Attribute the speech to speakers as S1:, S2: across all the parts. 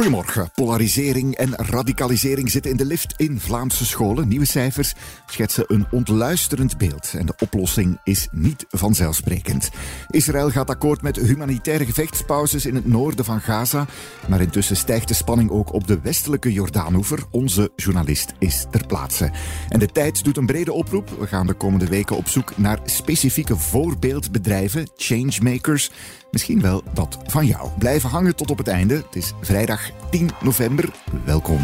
S1: Goedemorgen. Polarisering en radicalisering zitten in de lift in Vlaamse scholen. Nieuwe cijfers schetsen een ontluisterend beeld. En de oplossing is niet vanzelfsprekend. Israël gaat akkoord met humanitaire gevechtspauzes in het noorden van Gaza. Maar intussen stijgt de spanning ook op de westelijke Jordaanoever. Onze journalist is ter plaatse. En de tijd doet een brede oproep. We gaan de komende weken op zoek naar specifieke voorbeeldbedrijven, changemakers Misschien wel dat van jou. Blijven hangen tot op het einde. Het is vrijdag 10 november. Welkom.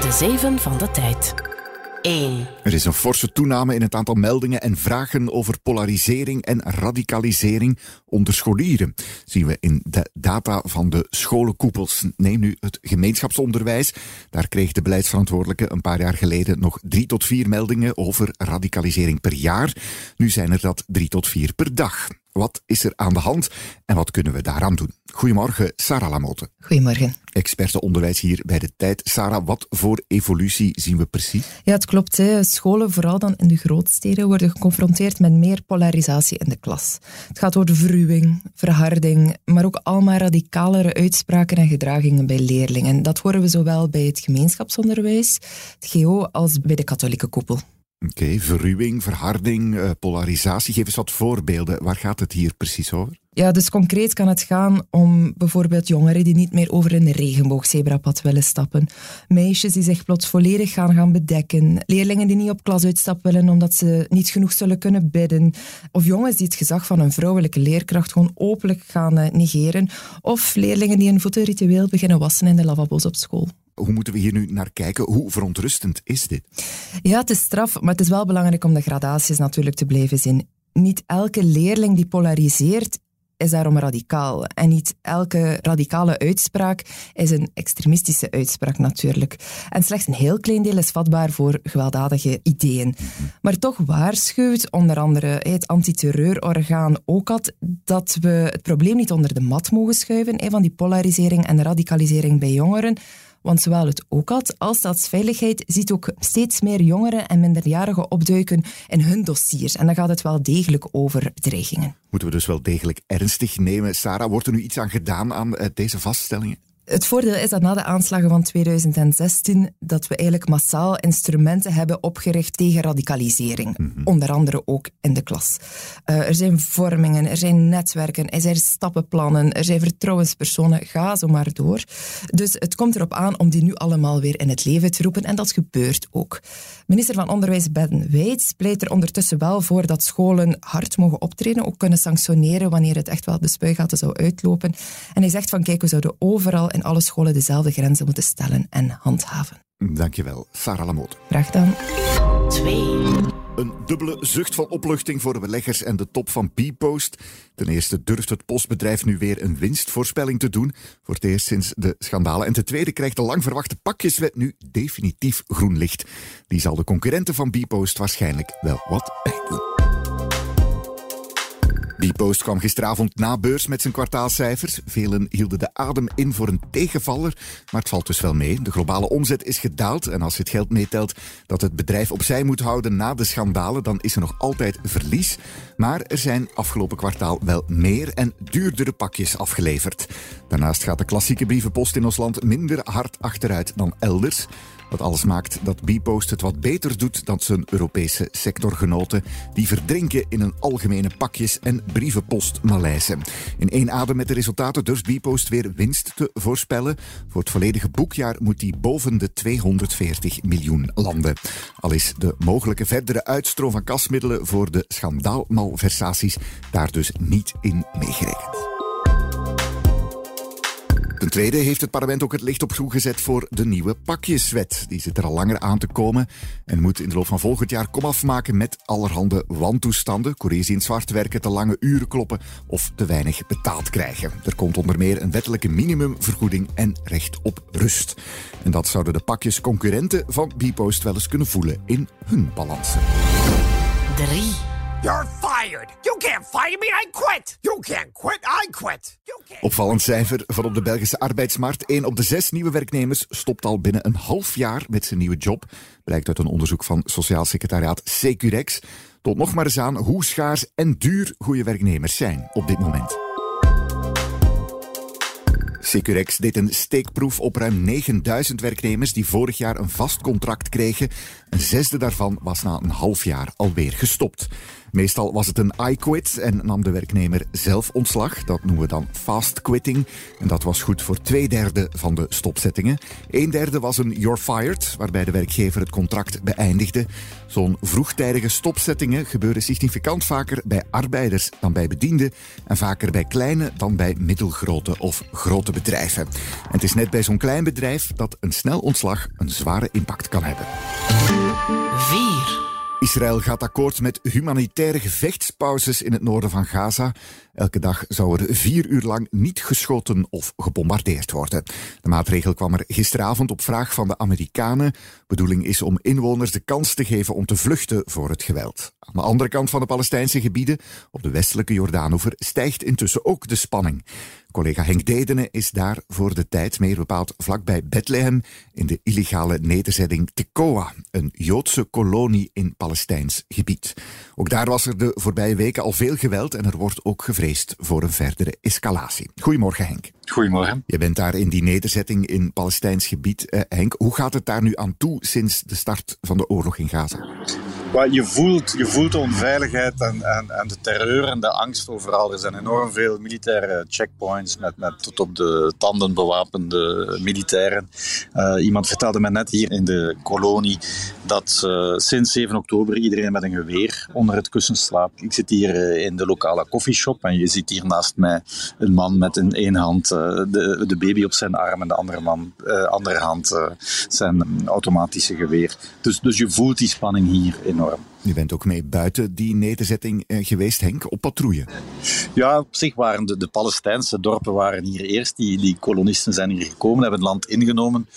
S2: De zeven van de tijd. 1.
S1: Er is een forse toename in het aantal meldingen en vragen over polarisering en radicalisering onder scholieren. Zien we in de data van de scholenkoepels. Neem nu het gemeenschapsonderwijs. Daar kreeg de beleidsverantwoordelijke een paar jaar geleden nog drie tot vier meldingen over radicalisering per jaar. Nu zijn er dat drie tot vier per dag. Wat is er aan de hand en wat kunnen we daaraan doen? Goedemorgen, Sarah Lamotte.
S3: Goedemorgen.
S1: Experte onderwijs hier bij de tijd. Sarah, wat voor evolutie zien we precies?
S3: Ja, het klopt. Hè. Scholen, vooral dan in de grootsteden, worden geconfronteerd met meer polarisatie in de klas. Het gaat over verruwing, verharding, maar ook allemaal radicalere uitspraken en gedragingen bij leerlingen. Dat horen we zowel bij het gemeenschapsonderwijs, het GO, als bij de katholieke koepel.
S1: Oké, verruwing, verharding, uh, polarisatie. Geef eens wat voorbeelden. Waar gaat het hier precies over?
S3: Ja, dus concreet kan het gaan om bijvoorbeeld jongeren die niet meer over een regenboogzebrapad willen stappen. Meisjes die zich plots volledig gaan gaan bedekken. Leerlingen die niet op klasuitstap willen omdat ze niet genoeg zullen kunnen bidden. Of jongens die het gezag van een vrouwelijke leerkracht gewoon openlijk gaan eh, negeren. Of leerlingen die een voetenritueel beginnen wassen in de lavabo's op school.
S1: Hoe moeten we hier nu naar kijken? Hoe verontrustend is dit?
S3: Ja, het is straf, maar het is wel belangrijk om de gradaties natuurlijk te blijven zien. Niet elke leerling die polariseert is daarom radicaal. En niet elke radicale uitspraak is een extremistische uitspraak natuurlijk. En slechts een heel klein deel is vatbaar voor gewelddadige ideeën. Maar toch waarschuwt onder andere het antiterreurorgaan OCAT dat we het probleem niet onder de mat mogen schuiven van die polarisering en radicalisering bij jongeren want zowel het OCAT als Staatsveiligheid ziet ook steeds meer jongeren en minderjarigen opduiken in hun dossiers. En dan gaat het wel degelijk over bedreigingen.
S1: Moeten we dus wel degelijk ernstig nemen. Sarah, wordt er nu iets aan gedaan aan eh, deze vaststellingen?
S3: Het voordeel is dat na de aanslagen van 2016 dat we eigenlijk massaal instrumenten hebben opgericht tegen radicalisering. Mhm. Onder andere ook in de klas. Uh, er zijn vormingen, er zijn netwerken, er zijn stappenplannen, er zijn vertrouwenspersonen, ga zo maar door. Dus het komt erop aan om die nu allemaal weer in het leven te roepen en dat gebeurt ook. Minister van Onderwijs Ben Weits pleit er ondertussen wel voor dat scholen hard mogen optreden, ook kunnen sanctioneren wanneer het echt wel de spuigaten zou uitlopen. En hij zegt van kijk, we zouden overal in alle scholen dezelfde grenzen moeten stellen en handhaven.
S1: Dankjewel, Sarah Lamotte.
S3: Graag gedaan.
S2: 2.
S1: Een dubbele zucht van opluchting voor de beleggers en de top van Bpost. Ten eerste durft het postbedrijf nu weer een winstvoorspelling te doen. Voor het eerst sinds de schandalen. En ten tweede krijgt de lang verwachte pakjeswet nu definitief groen licht. Die zal de concurrenten van Bpost waarschijnlijk wel wat pijn doen. Post kwam gisteravond na beurs met zijn kwartaalcijfers. Velen hielden de adem in voor een tegenvaller, maar het valt dus wel mee. De globale omzet is gedaald en als je het geld meetelt dat het bedrijf opzij moet houden na de schandalen, dan is er nog altijd verlies. Maar er zijn afgelopen kwartaal wel meer en duurdere pakjes afgeleverd. Daarnaast gaat de klassieke brievenpost in ons land minder hard achteruit dan elders. Dat alles maakt dat Bpost het wat beter doet dan zijn Europese sectorgenoten. Die verdrinken in een algemene pakjes- en brievenpostmalaise. In één adem met de resultaten durft Bpost weer winst te voorspellen. Voor het volledige boekjaar moet die boven de 240 miljoen landen. Al is de mogelijke verdere uitstroom van kasmiddelen voor de schandaalmalversaties daar dus niet in meegerekend. Ten tweede heeft het parlement ook het licht op groen gezet voor de nieuwe pakjeswet. Die zit er al langer aan te komen en moet in de loop van volgend jaar komaf maken met allerhande wantoestanden. Courriers in zwart werken, te lange uren kloppen of te weinig betaald krijgen. Er komt onder meer een wettelijke minimumvergoeding en recht op rust. En dat zouden de pakjesconcurrenten van Bpost wel eens kunnen voelen in hun balansen.
S2: 3.
S4: You're fired. You can't fire me. I quit. You can't quit. I quit.
S1: Opvallend cijfer van op de Belgische arbeidsmarkt. 1 op de zes nieuwe werknemers stopt al binnen een half jaar met zijn nieuwe job. Blijkt uit een onderzoek van Sociaal Secretariaat Securex. Tot nog maar eens aan hoe schaars en duur goede werknemers zijn op dit moment. Securex deed een steekproef op ruim 9000 werknemers die vorig jaar een vast contract kregen. Een zesde daarvan was na een half jaar alweer gestopt. Meestal was het een I-quit en nam de werknemer zelf ontslag. Dat noemen we dan fast quitting. En dat was goed voor twee derde van de stopzettingen. Een derde was een you're fired, waarbij de werkgever het contract beëindigde. Zo'n vroegtijdige stopzettingen gebeuren significant vaker bij arbeiders dan bij bedienden. En vaker bij kleine dan bij middelgrote of grote bedrijven. En het is net bij zo'n klein bedrijf dat een snel ontslag een zware impact kan hebben.
S2: 4.
S1: Israël gaat akkoord met humanitaire gevechtspauzes in het noorden van Gaza. Elke dag zou er vier uur lang niet geschoten of gebombardeerd worden. De maatregel kwam er gisteravond op vraag van de Amerikanen. Bedoeling is om inwoners de kans te geven om te vluchten voor het geweld. Aan de andere kant van de Palestijnse gebieden, op de westelijke Jordaanoever, stijgt intussen ook de spanning. Collega Henk Dedene is daar voor de tijd, meer bepaald vlakbij Bethlehem, in de illegale nederzetting Tekoa, een Joodse kolonie in Palestijns gebied. Ook daar was er de voorbije weken al veel geweld en er wordt ook gevreesd voor een verdere escalatie. Goedemorgen Henk.
S5: Goedemorgen.
S1: Je bent daar in die nederzetting in Palestijns gebied. Eh, Henk, hoe gaat het daar nu aan toe sinds de start van de oorlog in Gaza?
S5: Je, voelt, je voelt de onveiligheid en, en, en de terreur en de angst overal. Er zijn enorm veel militaire checkpoints met, met tot op de tanden bewapende militairen. Uh, iemand vertelde me net hier in de kolonie dat uh, sinds 7 oktober iedereen met een geweer onder het kussen slaapt. Ik zit hier uh, in de lokale koffieshop en je ziet hier naast mij een man met in één hand de, de baby op zijn arm en de andere, man, andere hand zijn automatische geweer. Dus, dus je voelt die spanning hier enorm.
S1: Je bent ook mee buiten die nederzetting geweest, Henk, op patrouille.
S5: Ja, op zich waren de, de Palestijnse dorpen waren hier eerst. Die, die kolonisten zijn hier gekomen, hebben het land ingenomen.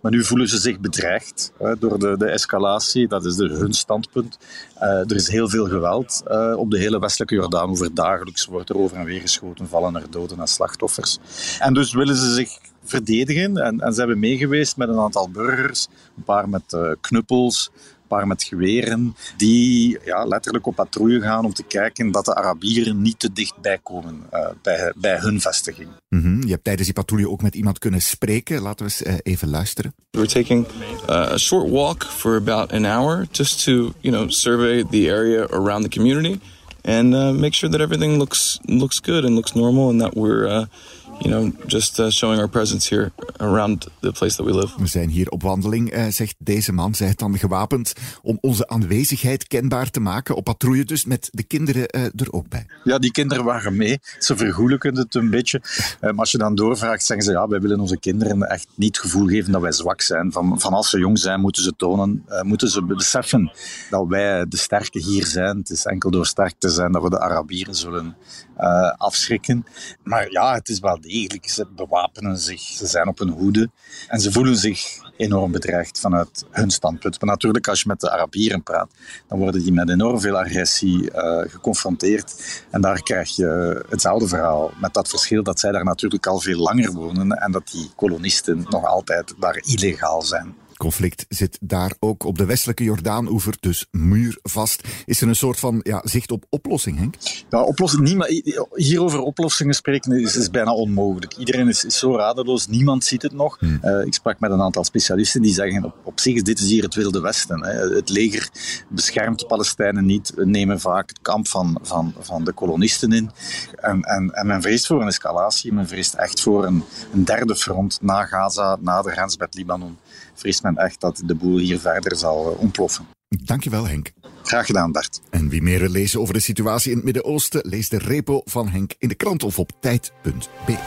S5: Maar nu voelen ze zich bedreigd hè, door de, de escalatie. Dat is de, hun standpunt. Uh, er is heel veel geweld uh, op de hele westelijke Jordaan. Over dagelijks wordt er over en weer geschoten, vallen er doden en slachtoffers. En dus willen ze zich verdedigen. En, en ze hebben meegeweest met een aantal burgers. Een paar met uh, knuppels, paar met geweren, die ja, letterlijk op patrouille gaan om te kijken dat de Arabieren niet te dichtbij komen uh, bij, bij hun vestiging.
S1: Mm -hmm. Je hebt tijdens die patrouille ook met iemand kunnen spreken. Laten we eens uh, even luisteren.
S6: We're taking uh, a short walk for about an hour just to, you know, survey the area around the community and uh, make sure that everything looks looks good and looks normal and that we're uh, you know, just uh, showing our presence here around the place that we live.
S1: We zijn hier op wandeling, uh, zegt deze man. Zij het dan gewapend om onze aanwezigheid kenbaar te maken. Op patrouille dus, met de kinderen uh, er ook bij.
S5: Ja, die kinderen waren mee. Ze vergoelijken het een beetje. maar als je dan doorvraagt, zeggen ze, ja, wij willen onze kinderen echt niet het gevoel geven dat wij zwak zijn. Van, van als ze jong zijn, moeten ze tonen, moeten ze beseffen dat wij de sterke hier zijn. Het is enkel door sterk te zijn dat we de Arabieren zullen afschrikken. Maar ja, het is wel degelijk. Ze bewapenen zich, ze zijn op hun hoede en ze voelen zich enorm bedreigd vanuit hun standpunt. Maar natuurlijk, als je met de Arabieren praat, dan worden die met enorm veel agressie uh, geconfronteerd. En daar krijg je hetzelfde verhaal. Met dat verschil dat zij daar natuurlijk al veel langer wonen en dat die kolonisten nog altijd daar illegaal zijn
S1: conflict zit daar ook op de westelijke Jordaanoever, dus muurvast. Is er een soort van ja, zicht op oplossing, Henk?
S5: Ja, oplossing niet, maar hier over oplossingen spreken is, is bijna onmogelijk. Iedereen is, is, zo radeloos, niemand ziet het nog. Hmm. Uh, ik sprak met een aantal specialisten die zeggen, op, op zich is dit is hier het Wilde Westen. Hè. Het leger beschermt Palestijnen niet, nemen vaak het kamp van, van, van de kolonisten in. En, en, en men vreest voor een escalatie, men vreest echt voor een, een derde front na Gaza, na de grens met Libanon vreest men echt dat de boel hier verder zal eh, ontploffen.
S1: Dankjewel Henk.
S5: Graag gedaan Bart.
S1: En wie meer wil lezen over de situatie in het Midden-Oosten, lees de repo van Henk in de krant of op tijd.be.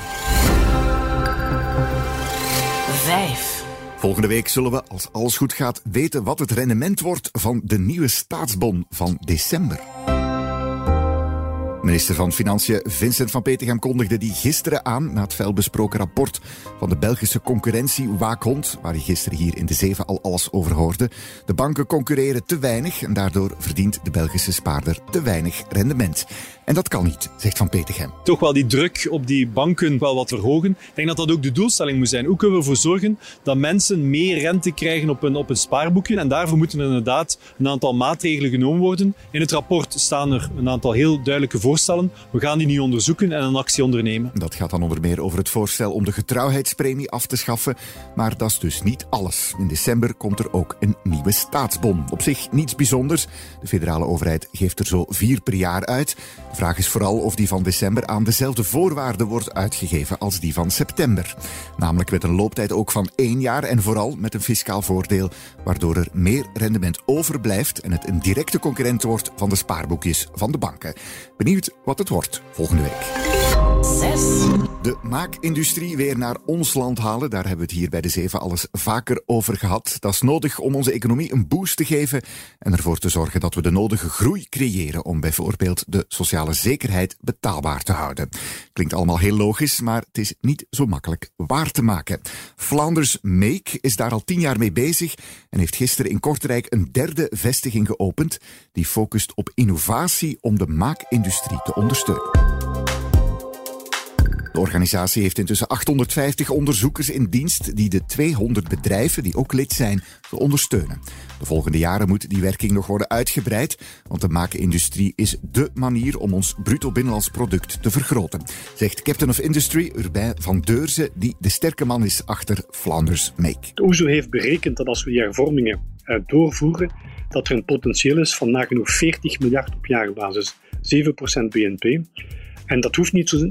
S2: 5.
S1: Volgende week zullen we, als alles goed gaat, weten wat het rendement wordt van de nieuwe staatsbon van december. Minister van Financiën Vincent van Petegem kondigde die gisteren aan na het felbesproken rapport van de Belgische concurrentiewaakhond, waar hij gisteren hier in de Zeven al alles over hoorde. De banken concurreren te weinig en daardoor verdient de Belgische spaarder te weinig rendement. En dat kan niet, zegt Van Petegem.
S7: Toch wel die druk op die banken wel wat verhogen. Ik denk dat dat ook de doelstelling moet zijn. Hoe kunnen we ervoor zorgen dat mensen meer rente krijgen op een, op spaarboekje? En daarvoor moeten er inderdaad een aantal maatregelen genomen worden. In het rapport staan er een aantal heel duidelijke voorstellen. We gaan die nu onderzoeken en een actie ondernemen.
S1: Dat gaat dan onder meer over het voorstel om de getrouwheidspremie af te schaffen. Maar dat is dus niet alles. In december komt er ook een nieuwe staatsbon. Op zich niets bijzonders. De federale overheid geeft er zo vier per jaar uit. Vraag is vooral of die van december aan dezelfde voorwaarden wordt uitgegeven als die van september. Namelijk met een looptijd ook van één jaar en vooral met een fiscaal voordeel, waardoor er meer rendement overblijft en het een directe concurrent wordt van de spaarboekjes van de banken. Benieuwd wat het wordt volgende week.
S2: 6.
S1: De maakindustrie weer naar ons land halen, daar hebben we het hier bij de Zeven alles vaker over gehad. Dat is nodig om onze economie een boost te geven en ervoor te zorgen dat we de nodige groei creëren om bijvoorbeeld de sociale zekerheid betaalbaar te houden. Klinkt allemaal heel logisch, maar het is niet zo makkelijk waar te maken. Flanders Make is daar al tien jaar mee bezig en heeft gisteren in Kortrijk een derde vestiging geopend die focust op innovatie om de maakindustrie te ondersteunen. De organisatie heeft intussen 850 onderzoekers in dienst die de 200 bedrijven die ook lid zijn te ondersteunen. De volgende jaren moet die werking nog worden uitgebreid, want de maakindustrie is dé manier om ons bruto binnenlands product te vergroten, zegt Captain of Industry Urbain van Deurzen, die de sterke man is achter Flanders Make.
S8: De OESO heeft berekend dat als we die hervormingen uh, doorvoeren, dat er een potentieel is van nagenoeg 40 miljard op jaarbasis, 7% BNP. En dat hoeft niet, zo,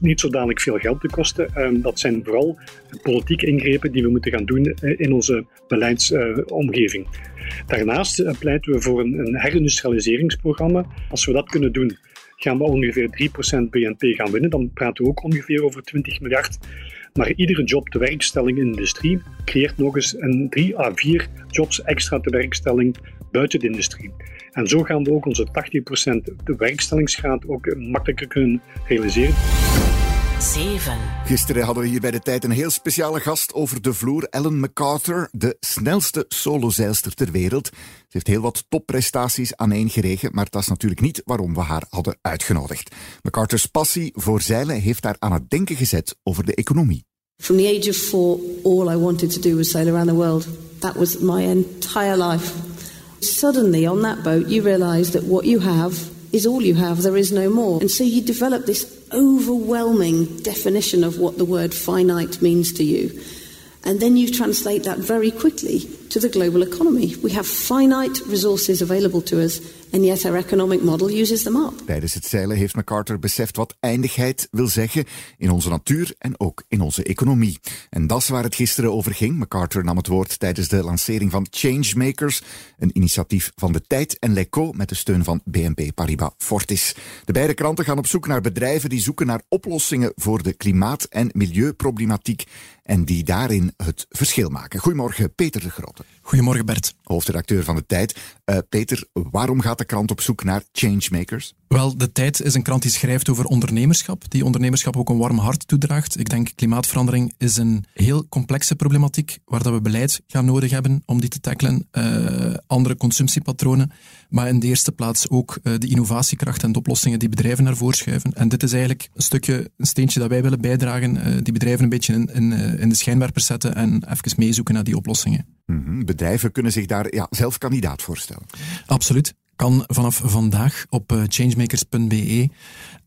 S8: niet zodanig veel geld te kosten. Ehm, dat zijn vooral politieke ingrepen die we moeten gaan doen eh, in onze beleidsomgeving. Daarnaast eh, pleiten we voor een, een herindustrialiseringsprogramma. Als we dat kunnen doen, gaan we ongeveer 3% BNP gaan winnen. Dan praten we ook ongeveer over 20 miljard. Maar iedere job te werkstelling in de industrie creëert nog eens een 3 à 4 jobs extra te werkstelling buiten de industrie. En zo gaan we ook onze 80% de werkstellingsgraad ook makkelijker kunnen realiseren.
S2: 7.
S1: Gisteren hadden we hier bij de tijd een heel speciale gast over de vloer. Ellen MacArthur, de snelste solozeilster ter wereld. Ze heeft heel wat topprestaties aaneengeregen, maar dat is natuurlijk niet waarom we haar hadden uitgenodigd. MacArthur's passie voor zeilen heeft haar aan het denken gezet over de economie.
S9: From the age of four, all I wanted to do was sail around the world. That was my entire life. Suddenly, on that boat, you realize that what you have is all you have, there is no more. And so you develop this overwhelming definition of what the word finite means to you. And then you translate that very quickly to the global economy. We have finite resources available to us, and yet our economic model uses them up.
S1: Tijdens het zeilen heeft MacArthur beseft wat eindigheid wil zeggen in onze natuur en ook in onze economie. En dat is waar het gisteren over ging. MacArthur nam het woord tijdens de lancering van Changemakers, een initiatief van de Tijd en L'Echo met de steun van BNP Paribas Fortis. De beide kranten gaan op zoek naar bedrijven die zoeken naar oplossingen voor de klimaat- en milieuproblematiek en die daarin het verschil maken. Goedemorgen, Peter de Grote.
S10: Goedemorgen, Bert.
S1: Hoofdredacteur van de Tijd. Uh, Peter, waarom gaat de krant op zoek naar changemakers?
S10: Wel, de Tijd is een krant die schrijft over ondernemerschap, die ondernemerschap ook een warm hart toedraagt. Ik denk klimaatverandering is een heel complexe problematiek waar dat we beleid gaan nodig hebben om die te tackelen. Uh, andere consumptiepatronen, maar in de eerste plaats ook uh, de innovatiekracht en de oplossingen die bedrijven naar voren schuiven. En dit is eigenlijk een stukje, een steentje dat wij willen bijdragen, die bedrijven een beetje in, in, in de schijnwerpers zetten en even meezoeken naar die oplossingen.
S1: Mm -hmm. Bedrijven kunnen zich daar ja, zelf kandidaat voorstellen.
S10: Absoluut kan vanaf vandaag op uh, changemakers.be.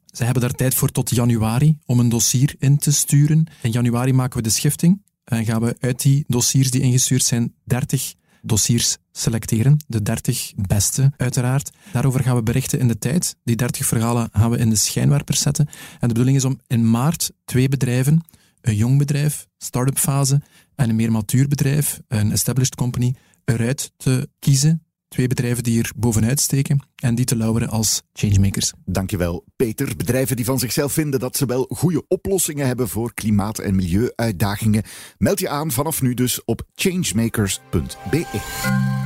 S10: Ze hebben daar tijd voor tot januari om een dossier in te sturen. In januari maken we de schifting en gaan we uit die dossiers die ingestuurd zijn 30 dossiers selecteren. De 30 beste, uiteraard. Daarover gaan we berichten in de tijd. Die 30 verhalen gaan we in de schijnwerpers zetten. En de bedoeling is om in maart twee bedrijven, een jong bedrijf, start-up fase, en een meer matuur bedrijf, een established company, eruit te kiezen Twee bedrijven die er bovenuit steken en die te lauweren als changemakers.
S1: Dankjewel, Peter. Bedrijven die van zichzelf vinden dat ze wel goede oplossingen hebben voor klimaat- en milieuuitdagingen. Meld je aan vanaf nu dus op changemakers.be.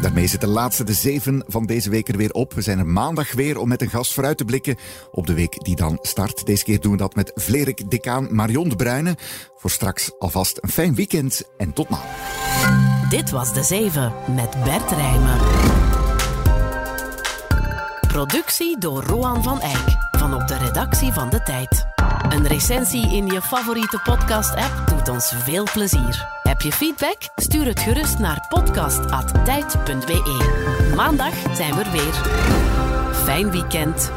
S1: Daarmee zit de laatste de zeven van deze week er weer op. We zijn er maandag weer om met een gast vooruit te blikken op de week die dan start. Deze keer doen we dat met Vlerik Decaan Marion de Bruyne. Voor straks alvast een fijn weekend en tot maandag.
S2: Dit was De Zeven met Bert Rijmen. Productie door Roan van Eyck van op de redactie van De Tijd. Een recensie in je favoriete podcast-app doet ons veel plezier. Heb je feedback? Stuur het gerust naar podcast.tijd.be. Maandag zijn we er weer. Fijn weekend.